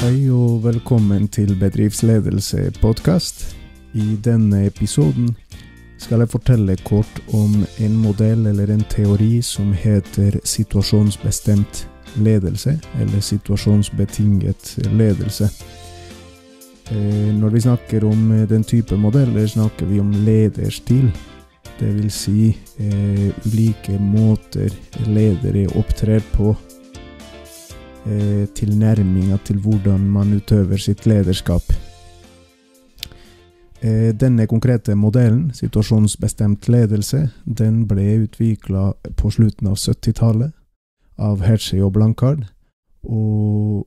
Hei og velkommen til Bedriftsledelse podkast. I denne episoden skal jeg fortelle kort om en modell eller en teori som heter situasjonsbestemt ledelse, eller situasjonsbetinget ledelse. Eh, når vi snakker om den type modeller, snakker vi om lederstil. Vil si eh, ulike måter ledere opptrer på eh, tilnærminga til hvordan man utøver sitt lederskap. Eh, denne konkrete modellen, situasjonsbestemt ledelse, den ble utvikla på slutten av 70-tallet av Hershey og Blankard, og,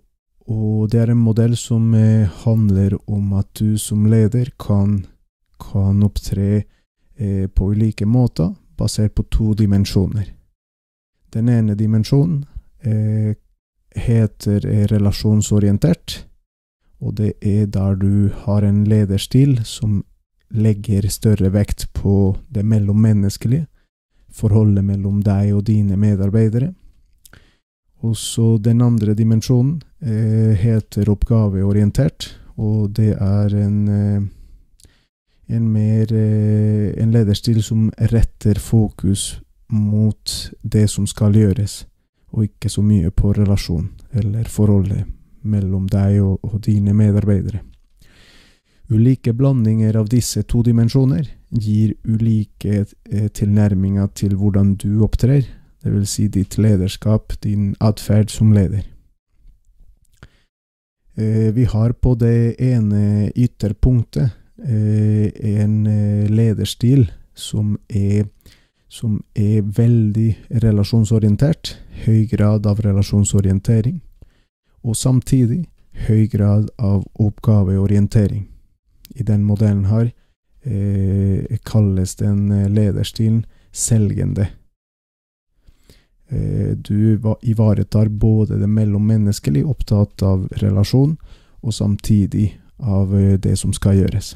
og, det er en modell som eh, handler om at du som leder kan, kan opptre eh, på ulike måter, basert på to dimensjoner. Den ene dimensjonen heter relasjonsorientert, og det er der du har en lederstil som legger større vekt på det mellommenneskelige, forholdet mellom deg og dine medarbeidere. Og så den andre dimensjonen eh, heter oppgaveorientert, og det er en, eh, en mer eh, en lederstil som retter fokus mot det som skal gjøres og ikke så mye på relasjon eller forholdet mellom deg og, og dine medarbeidere. Ulike blandinger av disse to dimensjoner gir ulike eh, tilnærminger til hvordan du opptrer, dvs. Si ditt lederskap, din atferd som leder. Eh, vi har på det ene ytterpunktet eh, en lederstil som er som er veldig relasjonsorientert, høy grad av relasjonsorientering, og samtidig høy grad av oppgaveorientering. I den modellen her eh, kalles den eh, lederstilen selgende. Eh, du ivaretar både det mellommenneskelige, opptatt av relasjon, og samtidig av eh, det som skal gjøres.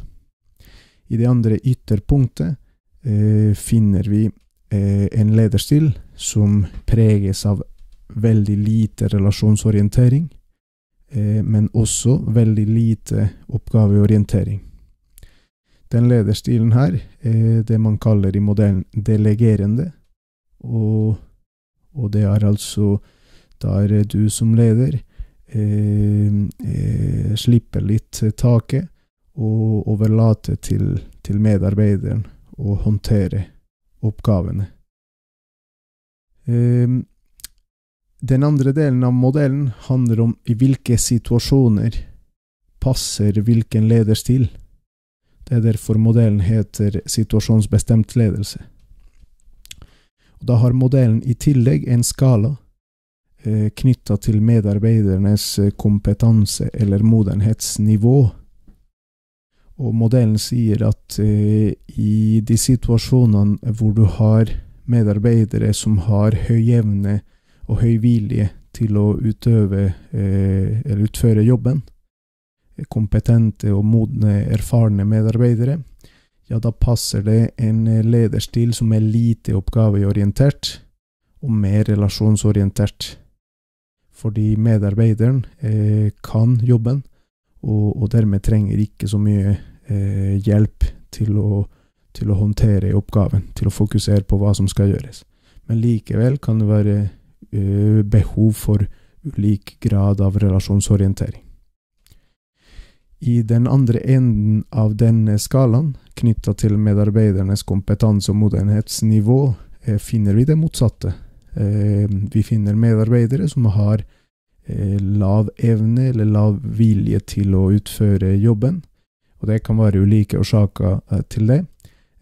I det andre ytterpunktet eh, finner vi eh, en lederstil som preges av veldig lite relasjonsorientering, eh, men også veldig lite oppgaveorientering. Den lederstilen her er det man kaller i modellen delegerende, og, og det er altså der du som leder eh, eh, slipper litt taket og overlater til, til medarbeideren å håndtere oppgavene. Ehm, den andre delen av modellen handler om i hvilke situasjoner passer hvilken lederstil. Det er derfor modellen heter situasjonsbestemt ledelse. da har modellen i tillegg en skala eh, knytta til medarbeidernes kompetanse eller modenhetsnivå og modellen sier at eh, i de situasjonene hvor du har medarbeidere som har høy evne og høy vilje til å utøve eh, eller utføre jobben, kompetente og modne, erfarne medarbeidere, ja, da passer det en lederstil som er lite oppgaveorientert og mer relasjonsorientert. Fordi medarbeideren eh, kan jobben, og, og dermed trenger ikke så mye eh, hjelp til å, til å, håndtere oppgaven, til å fokusere på hva som skal gjøres. Men likevel kan det være eh, behov for ulik grad av relasjonsorientering. I den andre enden av denne skalaen, knytta til medarbeidernes kompetanse- og modenhetsnivå, eh, finner vi det motsatte. Eh, vi finner medarbeidere som har lav evne eller lav vilje til å utføre jobben. Og det kan være ulike årsaker eh, til det.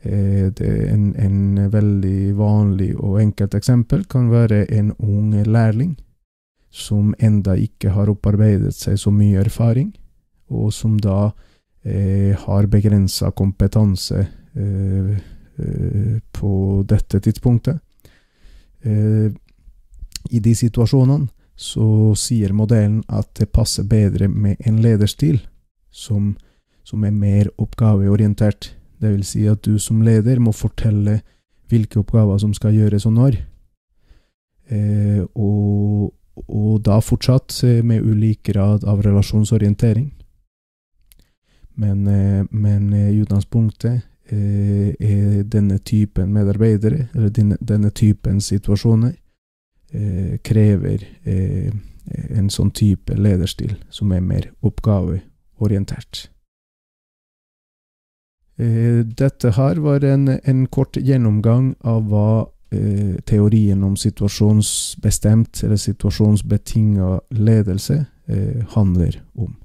Eh, det en, en, veldig vanlig og enkelt eksempel kan være en ung lærling som enda ikke har opparbeidet seg så mye erfaring, og som da eh, har begrensa kompetanse eh, på dette tidspunktet. Eh, I de situasjonene så sier modellen at det passer bedre med en lederstil som, som er mer oppgaveorientert. Det vil si at du som leder må fortelle hvilke oppgaver som skal gjøres og når. Eh, og, og da fortsatt med ulik grad av relasjonsorientering. Men, men i utgangspunktet er denne typen medarbeidere, eller denne, denne typen situasjoner, krever en sånn type lederstil som er mer oppgaveorientert. Dette her var en, en kort gjennomgang av hva eh, teorien om situasjonsbestemt eller situasjonsbetinga ledelse eh, handler om.